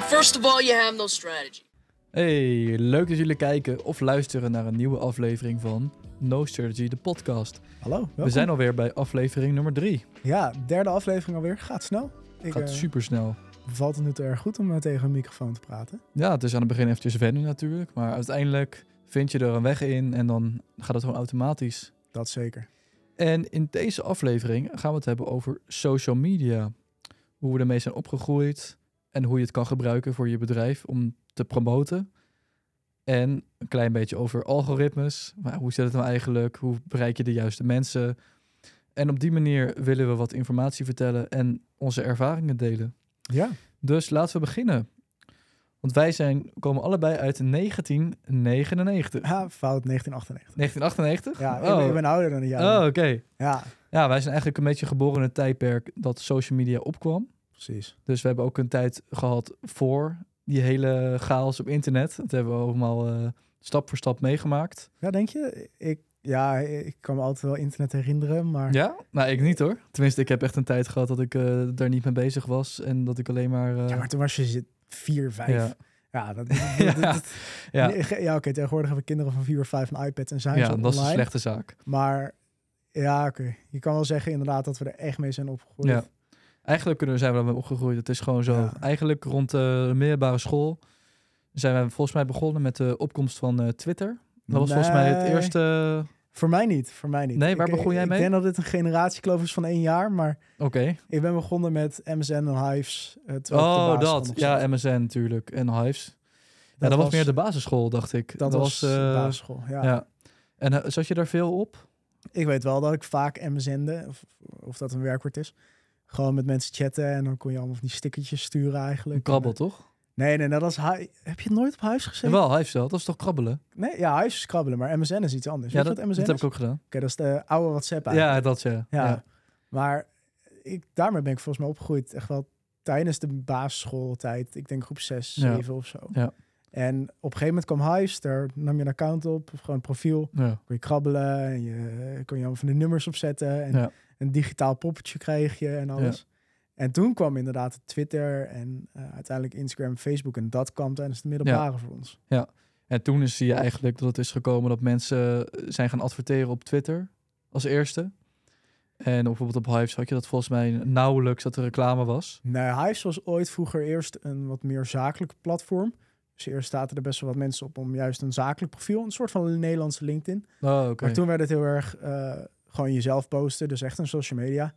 Well, first of all, you have no strategy. Hey, leuk dat jullie kijken of luisteren naar een nieuwe aflevering van No Strategy, de podcast. Hallo, welkom. We zijn alweer bij aflevering nummer drie. Ja, derde aflevering alweer. Gaat snel. Ik, Gaat eh, super snel. Valt het nu te erg goed om eh, tegen een microfoon te praten? Ja, het is aan het begin eventjes wennen natuurlijk, maar uiteindelijk vind je er een weg in en dan gaat het gewoon automatisch. Dat zeker. En in deze aflevering gaan we het hebben over social media. Hoe we ermee zijn opgegroeid en hoe je het kan gebruiken voor je bedrijf om te promoten. En een klein beetje over algoritmes. Maar hoe zit het nou eigenlijk? Hoe bereik je de juiste mensen? En op die manier willen we wat informatie vertellen en onze ervaringen delen. Ja, Dus laten we beginnen. Want wij zijn, komen allebei uit 1999. ja fout 1998. 1998? Ja, ik, oh. ben, ik ben ouder dan jij. Oh, oké. Ja, Ja, wij zijn eigenlijk een beetje geboren in het tijdperk dat social media opkwam. Precies. Dus we hebben ook een tijd gehad voor die hele chaos op internet. Dat hebben we allemaal eh, stap voor stap meegemaakt. Ja, denk je? Ik, ja, ik kan me altijd wel internet herinneren, maar... Ja? Nou, ik niet hoor. Tenminste, ik heb echt een tijd gehad dat ik eh, daar niet mee bezig was. En dat ik alleen maar... eh, Ja, maar toen was je vier, vijf. ja. Ja, dat, Ja, dat- ja. ja oké, tegenwoordig hebben kinderen van vier of vijf een iPad en zijn ja, ze dat is een online. slechte zaak. Maar ja, oké. Je kan wel zeggen inderdaad dat we er echt mee zijn opgegroeid. Ja. Eigenlijk kunnen we, zijn we daarmee opgegroeid. Het is gewoon zo. Ja. Eigenlijk rond de middelbare school zijn we volgens mij begonnen met de opkomst van eh, Twitter. Dat was volgens mij het eerste... Voor mij niet, voor mij niet. Nee, waar Ik- begon jij mee? Ik denk dat dit een generatiekloof is van één jaar, maar Oké. ik ben begonnen met MSN en Hives. eh, Oh, dat. Ja. MSN natuurlijk. En Hives. Ja, dat, was meer de basisschool, dacht ik. Dat, was, eh, de basisschool, ja. ja. En eh, zat je daar veel op? Ik weet wel dat ik vaak MSN'de, of, of dat een werkwoord is. Gewoon met mensen chatten en dan kon je allemaal van die stickertjes sturen eigenlijk. Krabbel, En, toch? eh, Nee, nee, dat was... Hi- Heb je het nooit op Hives gezeten? Wel, Hives wel. Dat is toch krabbelen? Nee, ja, Hives is krabbelen, maar MSN is iets anders. ja, Weet dat, MSN dat heb ik ook gedaan. Oké, dat is de oude WhatsApp eigenlijk. Ja, dat ja. Ja. ja. Maar ik, daarmee ben ik volgens mij opgegroeid. Echt wel tijdens de basisschooltijd. Ik denk groep 6, Ja. 7 of zo. Ja. En op een gegeven moment kwam Hives. Daar nam je een account op. Of gewoon een profiel. Ja. Kon je krabbelen. En je kon je allemaal van de nummers opzetten. En Ja. Een digitaal poppetje kreeg je en alles. En toen kwam inderdaad Twitter en eh, uiteindelijk Instagram, Facebook. En dat kwam tijdens de middelbare voor ons. En toen is zie je eigenlijk dat het is gekomen dat mensen eh, zijn gaan adverteren op Twitter als eerste. En bijvoorbeeld op Hives had je dat volgens mij nauwelijks dat er reclame was. Nee, Hives was ooit vroeger eerst een wat meer zakelijk platform. Dus eerst zaten er best wel wat mensen op om juist een zakelijk profiel, een soort van een Nederlandse LinkedIn. Oh, oké. Maar toen werd het heel erg eh, gewoon jezelf posten, dus echt een social media.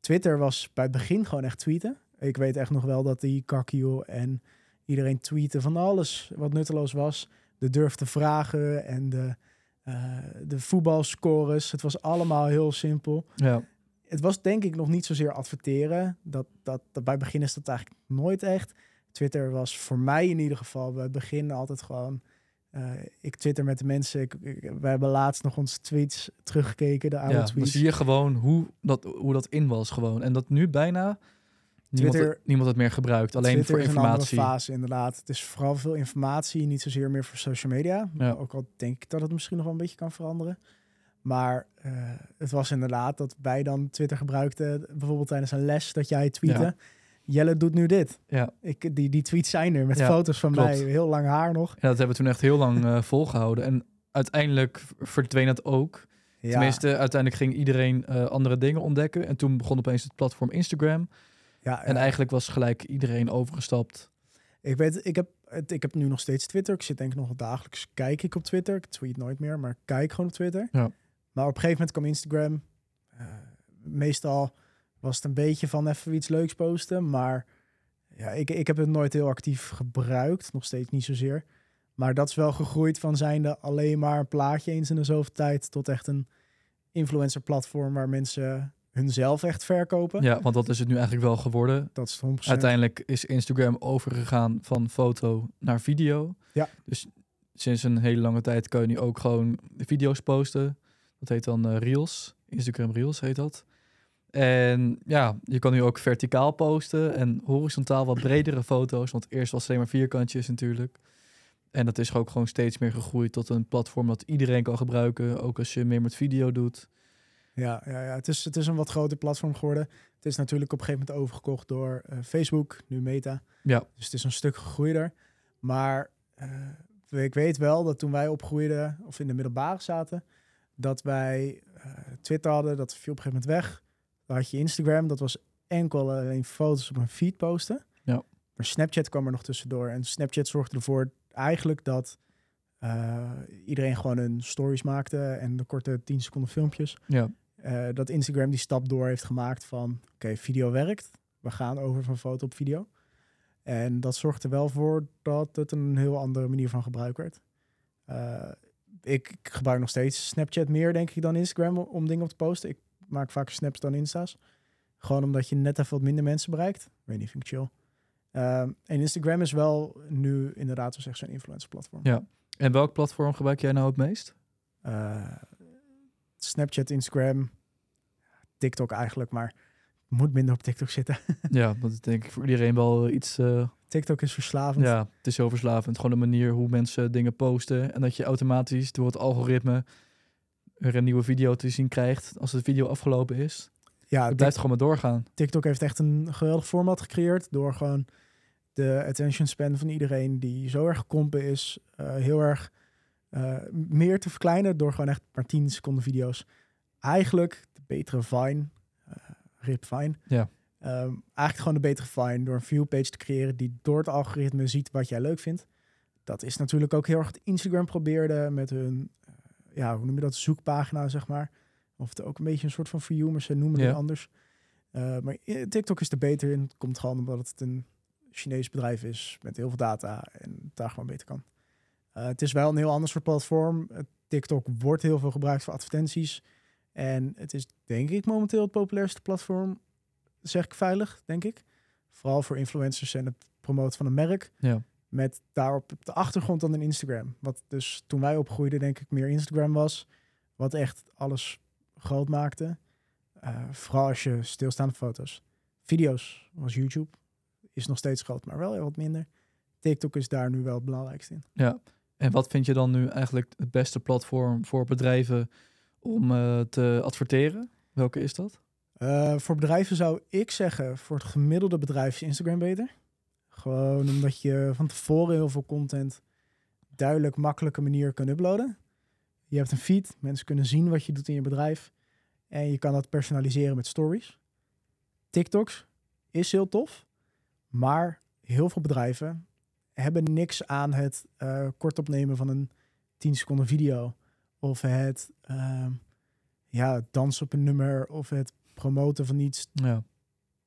Twitter was bij het begin gewoon echt tweeten. Ik weet echt nog wel dat die Kakio en iedereen tweeten van alles wat nutteloos was. De durf te vragen en de, eh, de voetbalscores. Het was allemaal heel simpel Ja. het was denk ik nog niet zozeer adverteren. Dat, dat, dat bij het begin is dat eigenlijk nooit echt. Twitter was voor mij in ieder geval bij het begin altijd gewoon... eh, ik twitter met de mensen. Ik, ik- we hebben laatst nog onze tweets teruggekeken, de oude ja, dan tweets. zie je gewoon hoe dat, hoe dat in was gewoon. En dat nu bijna niemand, het, niemand het meer gebruikt. Alleen Twitter voor is een andere informatie. fase inderdaad. Het is vooral veel informatie, niet zozeer meer voor social media. Ja. Ook al denk ik dat het misschien nog wel een beetje kan veranderen. Maar eh, het was inderdaad dat wij dan Twitter gebruikten, bijvoorbeeld tijdens een les, dat jij tweette. Ja. Jelle doet nu dit. Ja. Ik, die, die tweets zijn er met Ja, foto's van klopt. mij, heel lang haar nog. Ja, dat hebben we toen echt heel lang eh, volgehouden. En uiteindelijk verdween het ook. Ja, Tenminste, uiteindelijk ging iedereen eh, andere dingen ontdekken. En toen begon opeens het platform Instagram. ja, En eigenlijk was gelijk iedereen overgestapt. ik weet, ik heb, ik heb nu nog steeds Twitter. Ik zit denk ik nog dagelijks, kijk ik op Twitter. Ik tweet nooit meer, maar kijk gewoon op Twitter. Ja. Maar op een gegeven moment kwam Instagram. Eh, meestal was het een beetje van even iets leuks posten, maar ja, ik, ik heb het nooit heel actief gebruikt, nog steeds niet zozeer. Maar dat is wel gegroeid van zijnde alleen maar een plaatje eens in de zoveel tijd tot echt een influencer platform waar mensen hunzelf echt verkopen. Ja, want dat is het nu eigenlijk wel geworden. Dat is 100%. Uiteindelijk is Instagram overgegaan van foto naar video. Ja. Dus sinds een hele lange tijd kun je nu ook gewoon video's posten. Dat heet dan eh, Reels. Instagram Reels heet dat. En ja, je kan nu ook verticaal posten en horizontaal wat bredere foto's. Want eerst was het alleen maar vierkantjes natuurlijk. En dat is ook gewoon steeds meer gegroeid tot een platform dat iedereen kan gebruiken. Ook als je meer met video doet. Ja, ja, ja. Het, is, het is een wat groter platform geworden. Het is natuurlijk op een gegeven moment overgekocht door eh, Facebook, nu Meta. Ja. Dus het is een stuk gegroeider. Maar eh, ik weet wel dat toen wij opgroeiden, of in de middelbare zaten, dat wij eh, Twitter hadden, dat viel op een gegeven moment weg. Dan had je Instagram, dat was enkel alleen foto's op een feed posten. Ja. Maar Snapchat kwam er nog tussendoor. En Snapchat zorgde ervoor eigenlijk dat eh, iedereen gewoon een stories maakte en de korte 10 seconden filmpjes. Ja. Eh, dat Instagram die stap door heeft gemaakt van oké, video werkt. We gaan over van foto op video. En dat zorgt er wel voor dat het een heel andere manier van gebruik werd. Eh, ik, ik gebruik nog steeds Snapchat meer, denk ik, dan Instagram om dingen op te posten. Ik maak vaker snaps dan Insta's. Gewoon omdat je net even wat minder mensen bereikt. Weet niet, vind ik chill. Ehm, en Instagram is wel nu inderdaad, zoals echt zo'n influencer platform. Ja. En welk platform gebruik jij nou het meest? Eh, Snapchat, Instagram, TikTok eigenlijk, maar moet minder op TikTok zitten. ja, dat denk ik voor iedereen wel iets... eh, TikTok is verslavend. ja, het is zo verslavend. Gewoon de manier hoe mensen dingen posten. En dat je automatisch door het algoritme er een nieuwe video te zien krijgt als de video afgelopen is. ja Het blijft gewoon maar doorgaan. TikTok heeft echt een geweldig format gecreëerd door gewoon de attention span van iedereen die zo erg gekrompen is, eh, heel erg eh, meer te verkleinen door gewoon echt maar 10 seconden video's. Eigenlijk de betere Vine, eh Rip Vine. Ja. Ehm, eigenlijk gewoon de betere Vine door een viewpage te creëren die door het algoritme ziet wat jij leuk vindt. Dat is natuurlijk ook heel erg wat Instagram probeerde met hun, ja, hoe noem je dat, zoekpagina, zeg maar. Of het ook een beetje een soort van for you, maar ze noemen Ja. het anders. Uh, maar eh, TikTok is er beter in. Het komt gewoon omdat het een Chinees bedrijf is met heel veel data en het daar gewoon beter kan. Uh, het is wel een heel ander soort platform. TikTok wordt heel veel gebruikt voor advertenties. En het is denk ik momenteel het populairste platform. Zeg ik veilig, denk ik. Vooral voor influencers en het promoten van een merk. Ja. Met daarop op de achtergrond dan een Instagram. Wat dus toen wij opgroeiden denk ik meer Instagram was. Wat echt alles groot maakte. Uh, vooral als je stilstaande foto's. Video's was YouTube. Is nog steeds groot, maar wel heel wat minder. TikTok is daar nu wel het belangrijkste in. Ja, en wat vind je dan nu eigenlijk het beste platform voor bedrijven om uh, te adverteren? Welke is dat? Uh, voor bedrijven zou ik zeggen, voor het gemiddelde bedrijf is Instagram beter. Gewoon omdat je van tevoren heel veel content duidelijk, makkelijke manier kan uploaden. Je hebt een feed, mensen kunnen zien wat je doet in je bedrijf. En je kan dat personaliseren met stories. TikToks is heel tof, maar heel veel bedrijven hebben niks aan het uh, kort opnemen van een 10 seconden video. Of het uh, ja, dansen op een nummer of het promoten van iets. Ja.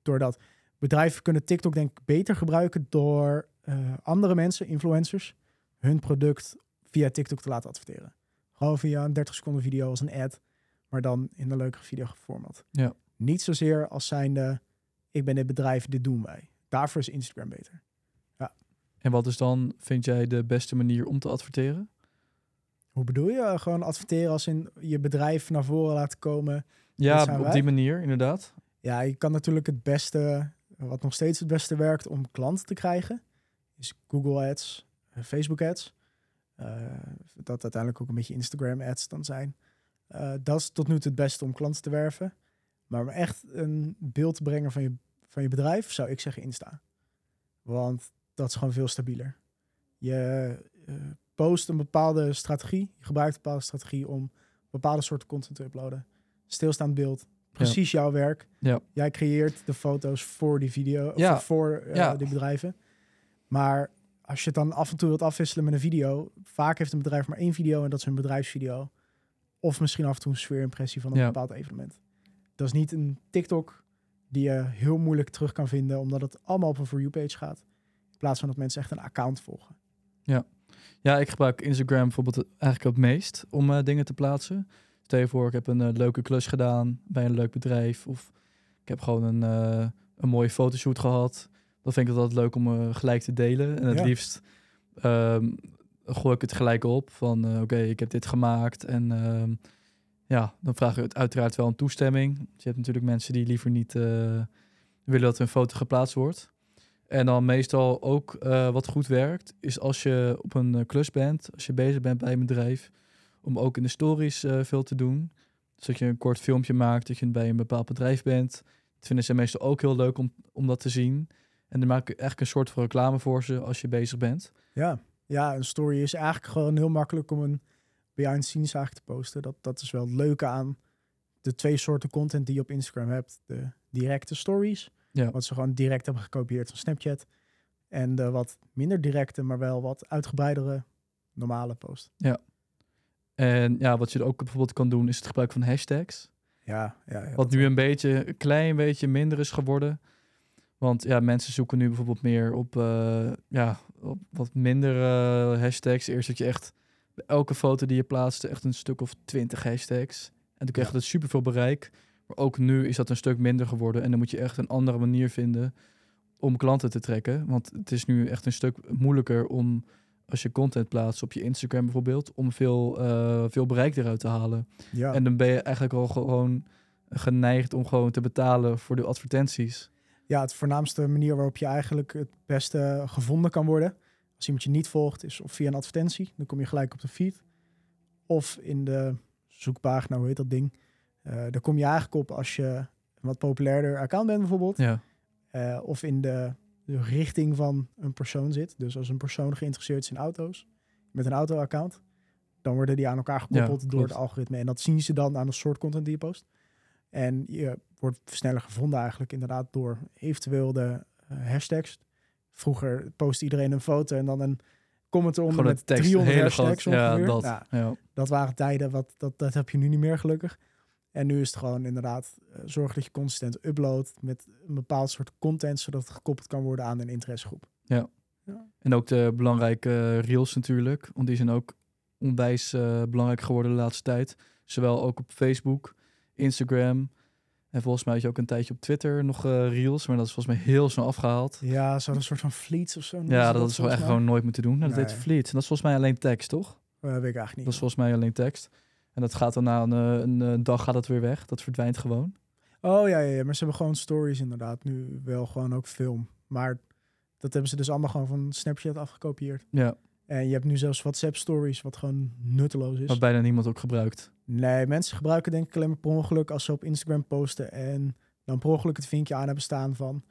Doordat bedrijven kunnen TikTok denk ik beter gebruiken door uh, andere mensen, influencers, hun product via TikTok te laten adverteren. Gewoon via een 30 seconden video als een ad, maar dan in een leuke videoformat. Ja. Niet zozeer als zijnde, ik ben dit bedrijf, dit doen wij. Daarvoor is Instagram beter. Ja. En wat is dan, vind jij, de beste manier om te adverteren? Hoe bedoel je? Gewoon adverteren als in je bedrijf naar voren laten komen. Ja, op wij. die manier, inderdaad. Ja, je kan natuurlijk het beste, wat nog steeds het beste werkt om klanten te krijgen, is Google Ads, Facebook Ads. Uh, dat uiteindelijk ook een beetje Instagram Ads dan zijn. Uh, dat is tot nu toe het beste om klanten te werven. Maar om echt een beeld te brengen van je, van je bedrijf, zou ik zeggen Insta. Want dat is gewoon veel stabieler. Je post een bepaalde strategie, je gebruikt een bepaalde strategie om bepaalde soorten content te uploaden. Stilstaand beeld, precies ja. jouw werk. Ja. Jij creëert de foto's voor die video, ja. of voor uh, ja. die bedrijven. Maar als je het dan af en toe wilt afwisselen met een video, vaak heeft een bedrijf maar één video en dat is een bedrijfsvideo. Of misschien af en toe een sfeerimpressie van een Ja. bepaald evenement. Dat is niet een TikTok die je heel moeilijk terug kan vinden, omdat het allemaal op een For You page gaat. In plaats van dat mensen echt een account volgen. Ja, ik gebruik Instagram bijvoorbeeld eigenlijk het meest om uh, dingen te plaatsen. Stel je voor, ik heb een uh, leuke klus gedaan bij een leuk bedrijf. Of ik heb gewoon een, uh, een mooie fotoshoot gehad. Dan vind ik het altijd leuk om gelijk te delen. En het Ja. liefst um, gooi ik het gelijk op van oké, okay, ik heb dit gemaakt. En uh, ja, dan vraag ik het uiteraard wel een toestemming. Je hebt natuurlijk mensen die liever niet uh, willen dat hun foto geplaatst wordt. En dan meestal ook uh, wat goed werkt, is als je op een uh, klus bent, als je bezig bent bij een bedrijf, om ook in de stories uh, veel te doen. Dus dat je een kort filmpje maakt, dat je bij een bepaald bedrijf bent. Dat vinden ze meestal ook heel leuk om, om dat te zien. En dan maak ik eigenlijk een soort van reclame voor ze als je bezig bent. Ja. ja, een story is eigenlijk gewoon heel makkelijk om een behind the scenes eigenlijk te posten. Dat, dat is wel het leuke aan de twee soorten content die je op Instagram hebt. De directe stories, Ja. wat ze gewoon direct hebben gekopieerd van Snapchat. En de wat minder directe, maar wel wat uitgebreidere normale post. En ja, wat je er ook bijvoorbeeld kan doen, is het gebruik van hashtags. Ja, ja, ja Wat nu een beetje, een klein beetje minder is geworden. Want ja, mensen zoeken nu bijvoorbeeld meer op, eh, ja, op wat minder eh, hashtags. Eerst dat je echt elke foto die je plaatste echt een stuk of twintig hashtags. En toen kreeg Ja. je dat superveel bereik. Maar ook nu is dat een stuk minder geworden. En dan moet je echt een andere manier vinden om klanten te trekken. Want het is nu echt een stuk moeilijker om, als je content plaatst op je Instagram bijvoorbeeld, om veel, eh, veel bereik eruit te halen. Ja. En dan ben je eigenlijk al gewoon geneigd om gewoon te betalen voor de advertenties. ja, het voornaamste manier waarop je eigenlijk het beste gevonden kan worden. Als iemand je niet volgt, is of via een advertentie. Dan kom je gelijk op de feed. Of in de zoekpagina, hoe heet dat ding? Eh daar kom je eigenlijk op als je een wat populairder account bent bijvoorbeeld. Ja, Eh, of in de, de richting van een persoon zit. Dus als een persoon geïnteresseerd is in auto's, met een auto-account, dan worden die aan elkaar gekoppeld door het algoritme. En dat zien ze dan aan de soort content die je post. En je wordt sneller gevonden eigenlijk inderdaad door eventueel de eh, hashtags. Vroeger post iedereen een foto en dan een comment eronder een met tekst. 300 hele hashtags groot. Ja, dat. Ja. dat waren tijden, wat, dat, dat heb je nu niet meer gelukkig. En nu is het gewoon inderdaad eh, zorg dat je consistent uploadt met een bepaald soort content, zodat het gekoppeld kan worden aan een interessegroep. En ook de belangrijke eh, reels natuurlijk. Want die zijn ook onwijs eh, belangrijk geworden de laatste tijd. Zowel ook op Facebook, Instagram. En volgens mij had je ook een tijdje op Twitter nog reels. Maar dat is volgens mij heel snel afgehaald. Ja, zo'n soort van fleets of zo. Ja, ze dat, is wel echt gewoon nooit moeten doen. Nou, dat Nee. heet Fleet. En dat is volgens mij alleen tekst, toch? Eh, weet ik eigenlijk niet. Dat is volgens mij alleen tekst. En dat gaat dan na een, eh, een, eh, dag gaat dat weer weg. Dat verdwijnt gewoon. Oh ja, ja, ja, maar ze hebben gewoon stories inderdaad. Nu wel gewoon ook film. Maar dat hebben ze dus allemaal gewoon van Snapchat afgekopieerd. Ja, En je hebt nu zelfs WhatsApp stories, wat gewoon nutteloos is. wat bijna niemand ook gebruikt. Nee, mensen gebruiken denk ik alleen maar per ongeluk als ze op Instagram posten en dan per ongeluk het vinkje aan hebben staan van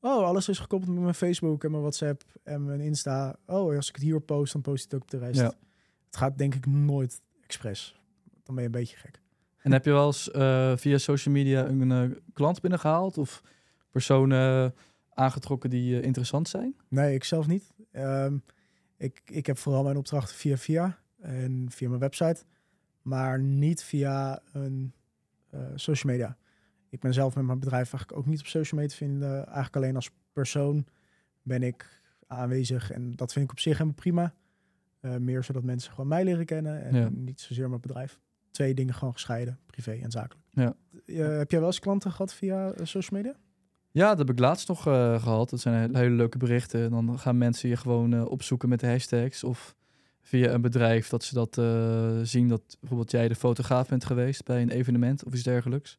oh, alles is gekoppeld met mijn Facebook en mijn WhatsApp en mijn Insta. Oh, als ik het hier post, dan post ik het ook op de rest. Ja. Het gaat denk ik nooit expres. Dan ben je een beetje gek. En heb je wel eens eh, via social media een eh, klant binnengehaald? Of personen aangetrokken die eh, interessant zijn? Nee, ik zelf niet. Ehm, ik, ik heb vooral mijn opdrachten via via en via mijn website, maar niet via een eh, social media. Ik ben zelf met mijn bedrijf eigenlijk ook niet op social media te vinden. Eigenlijk alleen als persoon ben ik aanwezig en dat vind ik op zich helemaal prima. Eh, meer zodat mensen gewoon mij leren kennen en Ja. niet zozeer mijn bedrijf. Twee dingen gewoon gescheiden, privé en zakelijk. Ja. Eh, heb jij wel eens klanten gehad via eh, social media? Ja, dat heb ik laatst nog eh, gehad. Dat zijn hele, hele leuke berichten. En dan gaan mensen je gewoon opzoeken met de hashtags. Of via een bedrijf dat ze dat zien. Dat bijvoorbeeld jij de fotograaf bent geweest bij een evenement of iets dergelijks.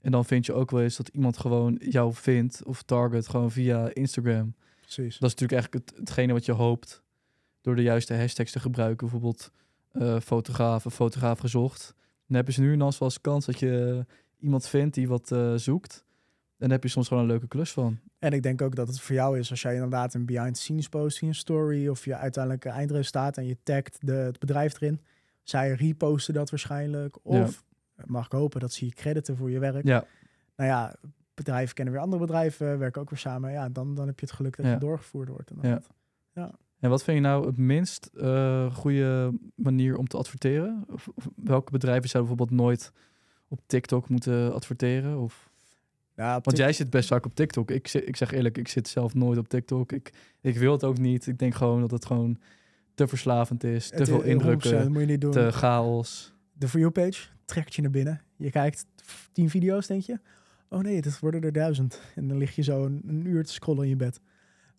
En dan vind je ook wel eens dat iemand gewoon jou vindt of target gewoon via Instagram. Precies. Dat is natuurlijk eigenlijk het, hetgene wat je hoopt door de juiste hashtags te gebruiken. Bijvoorbeeld eh fotograaf of fotograaf gezocht. Dan hebben ze nu dan wel eens kans dat je iemand vindt die wat eh, zoekt. En dan heb je soms gewoon een leuke klus van. En ik denk ook dat het voor jou is als jij inderdaad een behind the scenes post in je story of je uiteindelijke eindresultaat en je tagt de, het bedrijf erin. Zij reposten dat waarschijnlijk. Of mag ik hopen dat ze je crediten voor je werk. Ja, Nou ja, bedrijven kennen weer andere bedrijven, werken ook weer samen. Ja, dan, dan heb je het geluk dat Ja. je doorgevoerd wordt. inderdaad. En wat vind je nou het minst eh goede manier om te adverteren? Of, of welke bedrijven zouden bijvoorbeeld nooit op TikTok moeten adverteren? Of, Ja, want jij zit best vaak op TikTok. Ik, ik zeg eerlijk, ik zit zelf nooit op TikTok. Ik, ik wil het ook niet. Ik denk gewoon dat het gewoon te verslavend is. Te het- veel 100% indrukken, moet je niet doen. te chaos. de For You page trekt je naar binnen. Je kijkt tien video's, denk je. Oh nee, het worden er duizend. En dan lig je zo een, een uur te scrollen in je bed.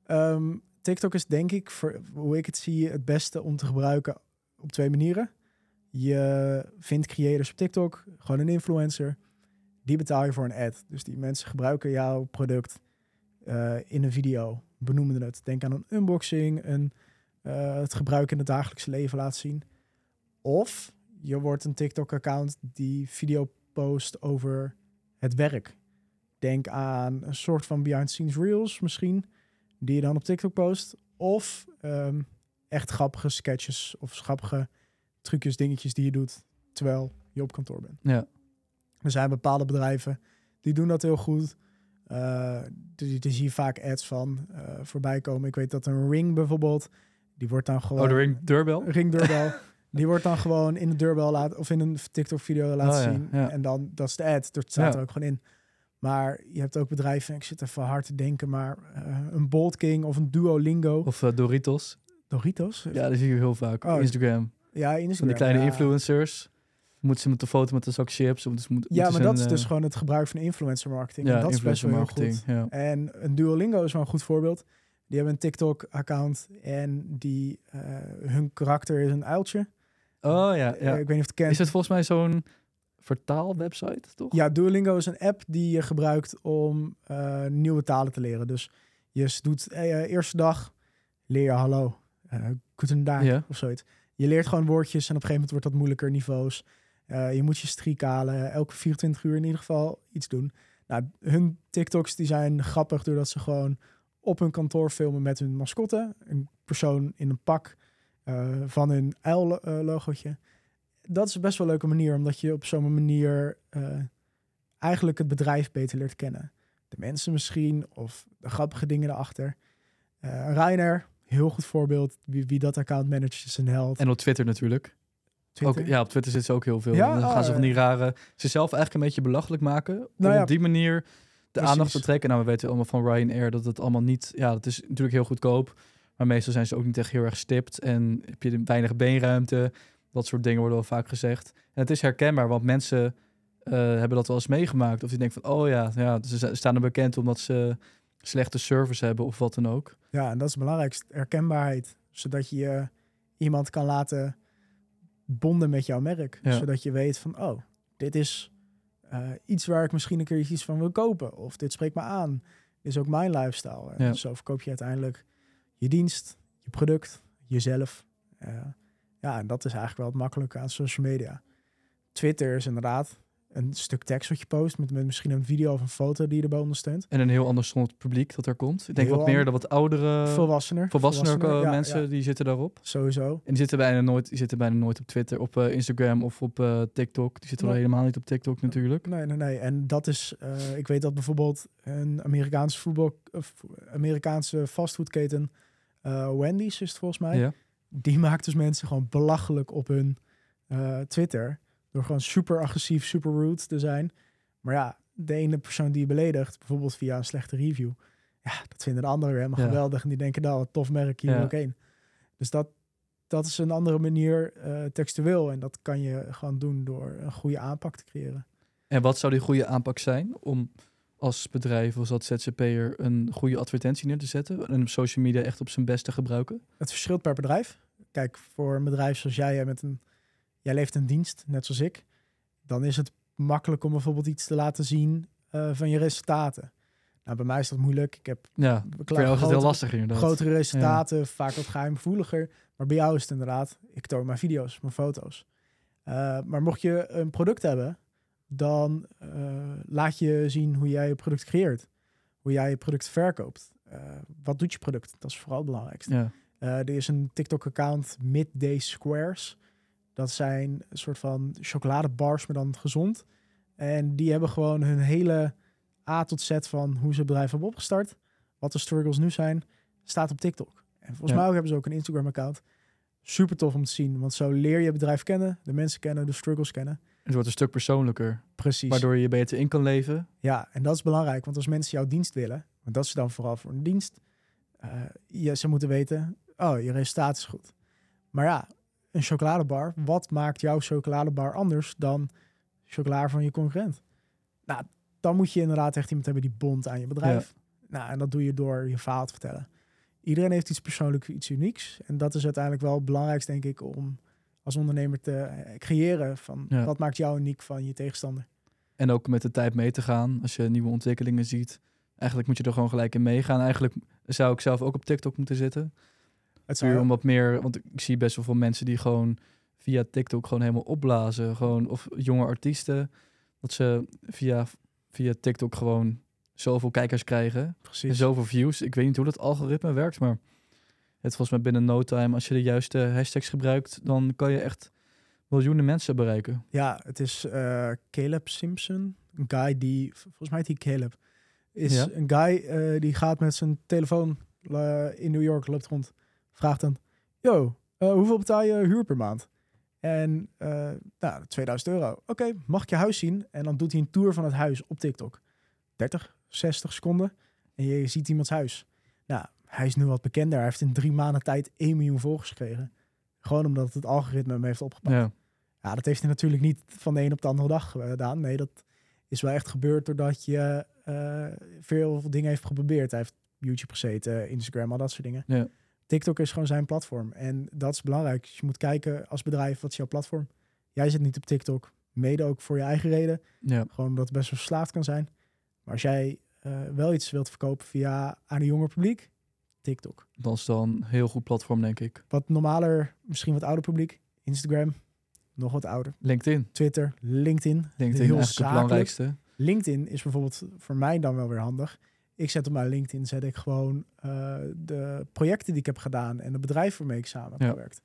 Ehm, TikTok is denk ik, voor hoe ik het zie, het beste om te gebruiken op twee manieren. Je vindt creators op TikTok, gewoon een influencer. Die betaal je voor een ad. Dus die mensen gebruiken jouw product eh, in een video, benoemen het. Denk aan een unboxing, een, eh, het gebruik in het dagelijkse leven laten zien. Of je wordt een TikTok-account die video post over het werk. Denk aan een soort van behind-the-scenes reels misschien, die je dan op TikTok post. Of ehm, echt grappige sketches of grappige trucjes, dingetjes die je doet terwijl je op kantoor bent. Ja. Er zijn bepaalde bedrijven die doen dat heel goed. Eh die, die zie je vaak ads van eh, voorbij komen. Ik weet dat een ring bijvoorbeeld, die wordt dan gewoon Oh, de ring deurbel? ring deurbel. die wordt dan gewoon in de deurbel laten of in een TikTok video laten Oh ja, zien. ja. En dan dat is de ad. Dat staat Ja. er ook gewoon in. Maar je hebt ook bedrijven, ik zit even hard te denken, maar eh, een Bolt King of een Duolingo. Of eh, Doritos. Doritos? Ja, die zie je heel vaak op Oh, Instagram. ja Instagram. Van die kleine ja. influencers. Moeten ze met de foto met een zak chips. Of dus moet, Ja, maar dat is dus eh, gewoon het gebruik van influencer marketing. ja, en dat is best wel heel goed. marketing. Ja. En een Duolingo is wel een goed voorbeeld. Die hebben een TikTok-account en die, hun karakter is een uiltje. Oh ja, ja. Ik weet niet of het kent. Is het volgens mij zo'n vertaalwebsite, toch? Ja, Duolingo is een app die je gebruikt om eh, nieuwe talen te leren. Dus je doet eh, eerste dag, leer je hallo, eh guten dag Ja. of zoiets. Je leert gewoon woordjes en op een gegeven moment wordt dat moeilijker niveaus. Je moet je streak halen, elke 24 uur in ieder geval iets doen. Nou, hun TikToks die zijn grappig doordat ze gewoon op hun kantoor filmen met hun mascotte. Een persoon in een pak van hun uil-logootje. Dat is best wel een leuke manier, omdat je op zo'n manier eh, eigenlijk het bedrijf beter leert kennen. De mensen misschien, of de grappige dingen erachter. Eh Rainer, heel goed voorbeeld, wie, wie dat account managt is een held. En op Twitter natuurlijk. Twitter. Ook, ja, op Twitter zit ze ook heel veel. Ja? Dan gaan ze Oh, van die rare... Zichzelf eigenlijk een beetje belachelijk maken. Om Nou ja, op die manier de precies. aandacht te trekken. Nou, we weten allemaal van Ryanair dat het allemaal niet... Ja, dat is natuurlijk heel goedkoop. Maar meestal zijn ze ook niet echt heel erg stipt. En heb je weinig beenruimte. Dat soort dingen worden wel vaak gezegd. En het is herkenbaar, want mensen eh, hebben dat wel eens meegemaakt. Of die denken van, oh ja, ja ze sta- staan er bekend omdat ze slechte service hebben of wat dan ook. Ja, en dat is het belangrijkste. Herkenbaarheid. Zodat je iemand kan laten bonden met jouw merk. Ja. Zodat je weet van, oh, dit is eh, iets waar ik misschien een keer iets van wil kopen. Of dit spreekt me aan. Dit is ook mijn lifestyle. En Ja. zo verkoop je uiteindelijk je dienst, je product, jezelf. Eh, ja, en dat is eigenlijk wel het makkelijke aan social media. Twitter is inderdaad een stuk tekst wat je post met, met misschien een video of een foto die je erbij ondersteunt. En een heel ander soort publiek dat er komt. Ik denk Heel wat meer de wat oudere, volwassener. volwassener ja, mensen, ja, die zitten daarop. sowieso. En die zitten bijna nooit, die zitten bijna nooit op Twitter, op eh, Instagram of op eh, TikTok. Die zitten wel Nee. helemaal niet op TikTok natuurlijk. Nee, nee, nee. En dat is, eh, ik weet dat bijvoorbeeld een Amerikaanse voetbal, of Amerikaanse fastfoodketen, Wendy's is het volgens mij, Ja. Die maakt dus mensen gewoon belachelijk op hun eh, Twitter. Door gewoon super agressief, super rude te zijn. Maar ja, de ene persoon die je beledigt, bijvoorbeeld via een slechte review, ja, dat vinden de anderen weer helemaal Ja. geweldig. En die denken, nou, wat tof merk, hier Ja. ik heen. Dus dat, dat is een andere manier eh, textueel. En dat kan je gewoon doen door een goede aanpak te creëren. En wat zou die goede aanpak zijn om als bedrijf als ZZP'er een goede advertentie neer te zetten en social media echt op zijn best te gebruiken? Het verschilt per bedrijf. Kijk, voor een bedrijf zoals jij, jij, met een, jij levert een dienst, net zoals ik, dan is het makkelijk om bijvoorbeeld iets te laten zien eh, van je resultaten. Nou, bij mij is dat moeilijk. Ik heb Ja, voor jou is het heel lastig inderdaad. grotere resultaten, vaak wat geheimgevoeliger. Maar bij jou is het inderdaad, ik toon mijn video's, mijn foto's. Eh, maar mocht je een product hebben, dan eh, laat je zien hoe jij je product creëert. Hoe jij je product verkoopt. Eh, wat doet je product? Dat is vooral het belangrijkste. Ja, Eh, er is een TikTok-account, Midday Squares. Dat zijn een soort van chocoladebars, maar dan gezond. En die hebben gewoon hun hele A tot Z van hoe ze het bedrijf hebben opgestart. Wat de struggles nu zijn, staat op TikTok. En volgens Ja. mij ook hebben ze ook een Instagram-account. Super tof om te zien, want zo leer je het bedrijf kennen, de mensen kennen, de struggles kennen. Het wordt een stuk persoonlijker, Precies. waardoor je je beter in kan leven. Ja, en dat is belangrijk, want als mensen jouw dienst willen, want dat is dan vooral voor een dienst, eh, ze moeten weten, oh, je resultaat is goed. Maar ja, een chocoladebar, wat maakt jouw chocoladebar anders dan chocola van je concurrent? Nou, dan moet je inderdaad echt iemand hebben die bond aan je bedrijf. Nou, en dat doe je door je verhaal te vertellen. Iedereen heeft iets persoonlijks, iets unieks. En dat is uiteindelijk wel het belangrijkste, denk ik, om als ondernemer te eh, creëren van Ja. wat maakt jou uniek van je tegenstander. En ook met de tijd mee te gaan. Als je nieuwe ontwikkelingen ziet. Eigenlijk moet je er gewoon gelijk in meegaan. Eigenlijk zou ik zelf ook op TikTok moeten zitten. Het zou, om wat meer, want ik zie best wel veel mensen die gewoon via TikTok gewoon helemaal opblazen. Gewoon, of jonge artiesten, dat ze via, via TikTok gewoon zoveel kijkers krijgen. En Precies. zoveel views. Ik weet niet hoe dat algoritme werkt, maar het volgens mij binnen no time, als je de juiste hashtags gebruikt, dan kan je echt miljoenen mensen bereiken. Ja, het is eh, Caleb Simpson. Een guy die, volgens mij heet hij Caleb. Is Ja. een guy eh, die gaat met zijn telefoon in New York, loopt rond. Vraagt dan, yo, eh, hoeveel betaal je huur per maand? En nou, 2000 euro. Oké, mag ik je huis zien? En dan doet hij een tour van het huis op TikTok. 30, 60 seconden. En je ziet iemands huis. Nou, hij is nu wat bekender. Hij heeft in drie maanden tijd 1 miljoen volgers gekregen. Gewoon omdat het algoritme hem heeft opgepakt. Ja, Ja, dat heeft hij natuurlijk niet van de een op de andere dag gedaan. Nee, dat is wel echt gebeurd doordat je eh, veel dingen heeft geprobeerd. Hij heeft YouTube gezeten, Instagram, al dat soort dingen. Ja. TikTok is gewoon zijn platform. En dat is belangrijk. Dus je moet kijken als bedrijf, wat is jouw platform? Jij zit niet op TikTok, mede ook voor je eigen reden. ja. Gewoon omdat het best wel verslaafd kan zijn. Maar als jij eh, wel iets wilt verkopen via aan een jonger publiek, TikTok. dat is dan een heel goed platform, denk ik. Wat normaler, misschien wat ouder publiek, Instagram, nog wat ouder. LinkedIn. Twitter, LinkedIn. LinkedIn heel eigenlijk het belangrijkste. LinkedIn is bijvoorbeeld voor mij dan wel weer handig. Ik zet op mijn LinkedIn zet ik gewoon eh, de projecten die ik heb gedaan en de bedrijven waarmee ik samen heb Ja. gewerkt.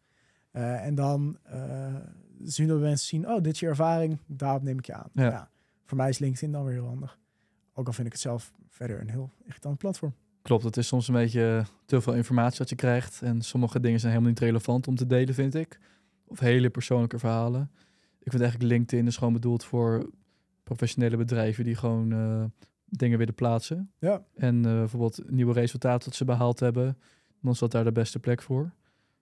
Eh, en dan eh, zien dat mensen zien, oh, dit is je ervaring, daarop neem ik je aan. Ja. voor mij is LinkedIn dan weer heel handig. Ook al vind ik het zelf verder een heel irritant platform. Klopt, het is soms een beetje te veel informatie wat je krijgt. En sommige dingen zijn helemaal niet relevant om te delen, vind ik. Of hele persoonlijke verhalen. Ik vind eigenlijk LinkedIn is gewoon bedoeld voor professionele bedrijven die gewoon eh, dingen willen plaatsen. Ja, En eh, bijvoorbeeld nieuwe resultaten dat ze behaald hebben. Dan is dat daar de beste plek voor.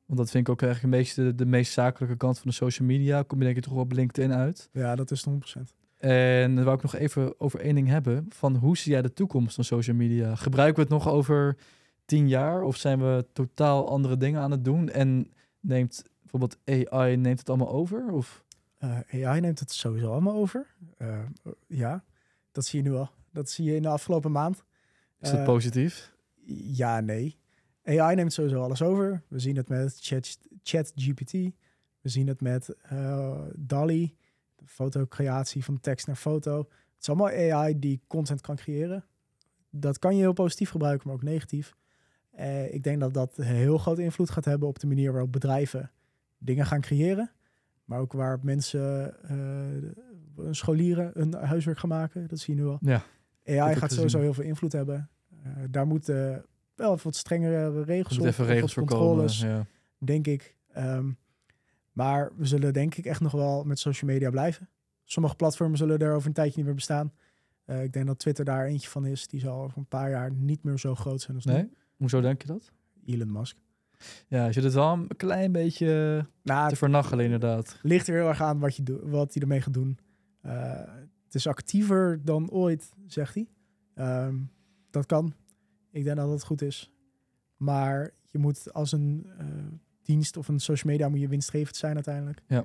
Want dat vind ik ook eigenlijk een beetje de, de meest zakelijke kant van de social media. Kom je denk ik toch op LinkedIn uit. ja dat is 100%. En dan wou ik nog even over één ding hebben. Van hoe zie jij de toekomst van social media? Gebruiken we het nog over tien jaar? Of zijn we totaal andere dingen aan het doen? En neemt bijvoorbeeld AI neemt het allemaal over? Of Eh, AI neemt het sowieso allemaal over. Eh, ja, dat zie je nu al. Dat zie je in de afgelopen maand. is dat Eh, positief? Ja, nee. AI neemt sowieso alles over. We zien het met Chat, ChatGPT. We zien het met DALI, de fotocreatie van tekst naar foto. Het is allemaal AI die content kan creëren. Dat kan je heel positief gebruiken, maar ook negatief. Eh, ik denk dat dat een heel grote invloed gaat hebben op de manier waarop bedrijven dingen gaan creëren. Maar ook waar mensen, eh, scholieren, een huiswerk gaan maken. Dat zie je nu al. Ja, AI gaat sowieso heel veel invloed hebben. Eh, daar moeten wel wat strengere regels op. even regels voor komen. controles, Ja. denk ik. Ehm, maar we zullen denk ik echt nog wel met social media blijven. Sommige platformen zullen er over een tijdje niet meer bestaan. Eh, ik denk dat Twitter daar eentje van is. Die zal over een paar jaar niet meer zo groot zijn als nu. Nee? Hoezo denk je dat? Elon Musk. Ja, je zit het wel een klein beetje Nou, te vernachelen inderdaad. ligt er heel erg aan wat, je doet, wat hij ermee gaat doen. Eh, het is actiever dan ooit, zegt hij. Ehm, dat kan. Ik denk dat het goed is. Maar je moet als een eh, dienst of een social media moet je winstgevend zijn uiteindelijk. Ja.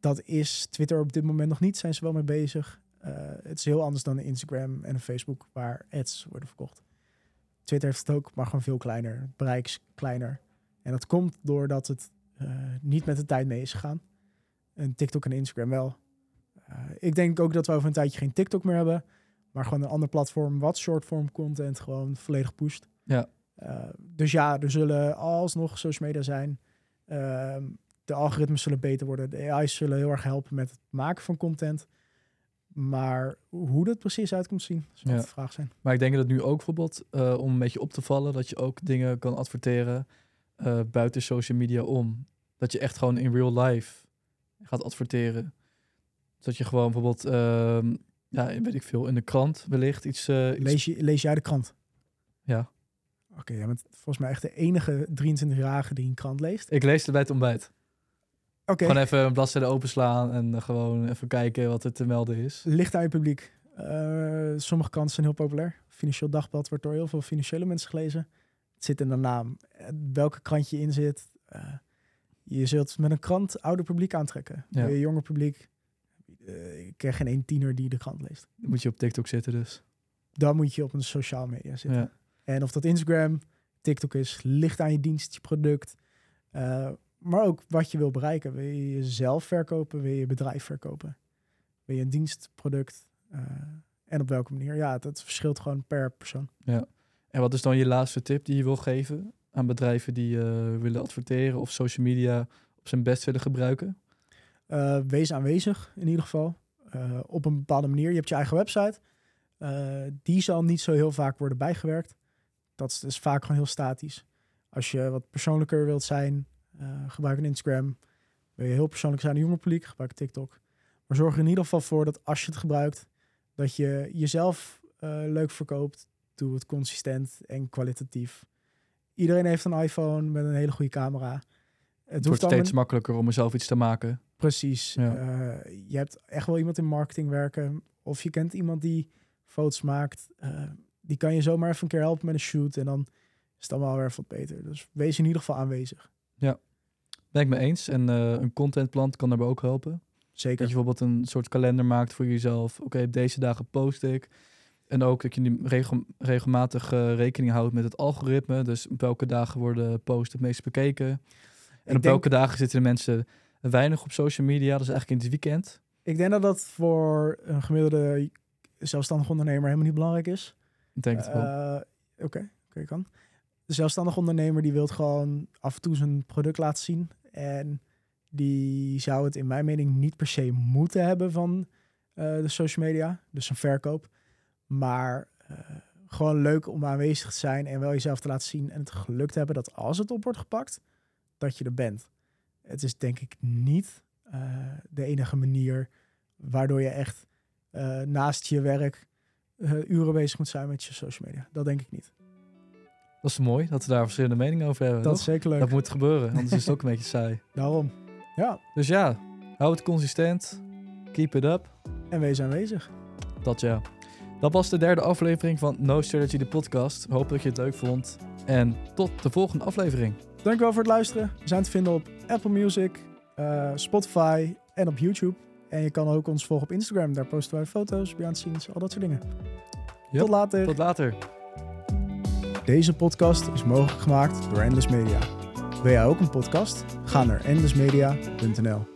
Dat is Twitter op dit moment nog niet. Zijn ze wel mee bezig. Eh, het is heel anders dan Instagram en Facebook waar ads worden verkocht. Twitter heeft het ook, maar gewoon veel kleiner. Het bereik is kleiner. En dat komt doordat het eh, niet met de tijd mee is gegaan. En TikTok en Instagram wel. Eh, ik denk ook dat we over een tijdje geen TikTok meer hebben. Maar gewoon een ander platform wat shortform content gewoon volledig pusht. Ja. Eh, dus ja, er zullen alsnog social media zijn. Ehm, de algoritmes zullen beter worden. De AI's zullen heel erg helpen met het maken van content. Maar hoe dat precies uit komt zien, zal Ja. de vraag zijn. Maar ik denk dat nu ook bijvoorbeeld, eh, om een beetje op te vallen, dat je ook dingen kan adverteren eh, buiten social media om. Dat je echt gewoon in real life gaat adverteren. Dat je gewoon bijvoorbeeld, ehm, ja, weet ik veel, in de krant wellicht iets... iets- Lees, je, lees jij de krant? Ja, Oké, jij bent volgens mij echt de enige 23-jarige die een krant leest. ik lees het bij het ontbijt. Oké, Gewoon even een bladzijde openslaan en gewoon even kijken wat er te melden is. ligt aan je publiek. Eh, sommige kranten zijn heel populair. Financieel Dagblad wordt door heel veel financiële mensen gelezen. Het zit in de naam. Eh, Welke krant je in zit. eh, je zult met een krant ouder publiek aantrekken. Ja. Je jonger publiek. ik ken geen één tiener die de krant leest. Dan moet je op TikTok zitten dus. Dan moet je op een sociaal media zitten. Ja. En of dat Instagram, TikTok is, ligt aan je dienst, je product. Eh, maar ook wat je wil bereiken. Wil je jezelf verkopen? Wil je je bedrijf verkopen? Wil je een dienstproduct? Uh, en op welke manier? Ja, dat verschilt gewoon per persoon. Ja. En wat is dan je laatste tip die je wil geven aan bedrijven die uh, willen adverteren of social media op zijn best willen gebruiken? Uh, wees aanwezig in ieder geval. op een bepaalde manier. Je hebt je eigen website. die zal niet zo heel vaak worden bijgewerkt. Dat is, vaak gewoon heel statisch. Als je wat persoonlijker wilt zijn, gebruik een Instagram. Wil je heel persoonlijk zijn, een jonge publiek, gebruik TikTok. Maar zorg er in ieder geval voor dat als je het gebruikt, dat je jezelf uh, leuk verkoopt. Doe het consistent en kwalitatief. Iedereen heeft een iPhone met een hele goede camera. Het, wordt steeds makkelijker om mezelf iets te maken. Precies. Uh, je hebt echt wel iemand in marketing werken. Of je kent iemand die foto's maakt. Uh, die kan je zomaar even een keer helpen met een shoot. En dan is het allemaal weer wat beter. Dus wees in ieder geval aanwezig. Ja, ben ik me eens. En een contentplan kan daarbij ook helpen. Zeker. Dat je bijvoorbeeld een soort kalender maakt voor jezelf. Oké, deze dagen post ik. En ook dat je regel, regelmatig uh, rekening houdt met het algoritme. Dus op welke dagen worden posts het meest bekeken. En op welke dagen zitten de mensen weinig op social media. Dat is eigenlijk in het weekend. Ik denk dat dat voor een gemiddelde zelfstandig ondernemer helemaal niet belangrijk is. Denk het wel. Uh, Oké, kan. De zelfstandig ondernemer die wil gewoon af en toe zijn product laten zien. En die zou het in mijn mening niet per se moeten hebben van uh, de social media, dus een verkoop. Maar uh, gewoon leuk om aanwezig te zijn en wel jezelf te laten zien en het geluk te hebben dat als het op wordt gepakt, dat je er bent. Het is denk ik niet de enige manier waardoor je echt naast je werk uren bezig moet zijn met je social media. Dat denk ik niet. Dat is mooi dat we daar verschillende meningen over hebben. Dat is zeker leuk. Dat moet gebeuren, anders is het ook een beetje saai. Daarom. Ja. Dus ja, hou het consistent. Keep it up. En wees aanwezig. Dat ja. Dat was de derde aflevering van No Strategy, de podcast. Hoop dat je het leuk vond. En tot de volgende aflevering. Dankjewel voor het luisteren. We zijn te vinden op Apple Music, uh, Spotify en op YouTube. En je kan ook ons volgen op Instagram. Daar posten wij foto's, behind scenes, al dat soort dingen. Yep. Tot later. Tot later. Deze podcast is mogelijk gemaakt door Endless Media. Wil jij ook een podcast? Ga naar endlessmedia.nl.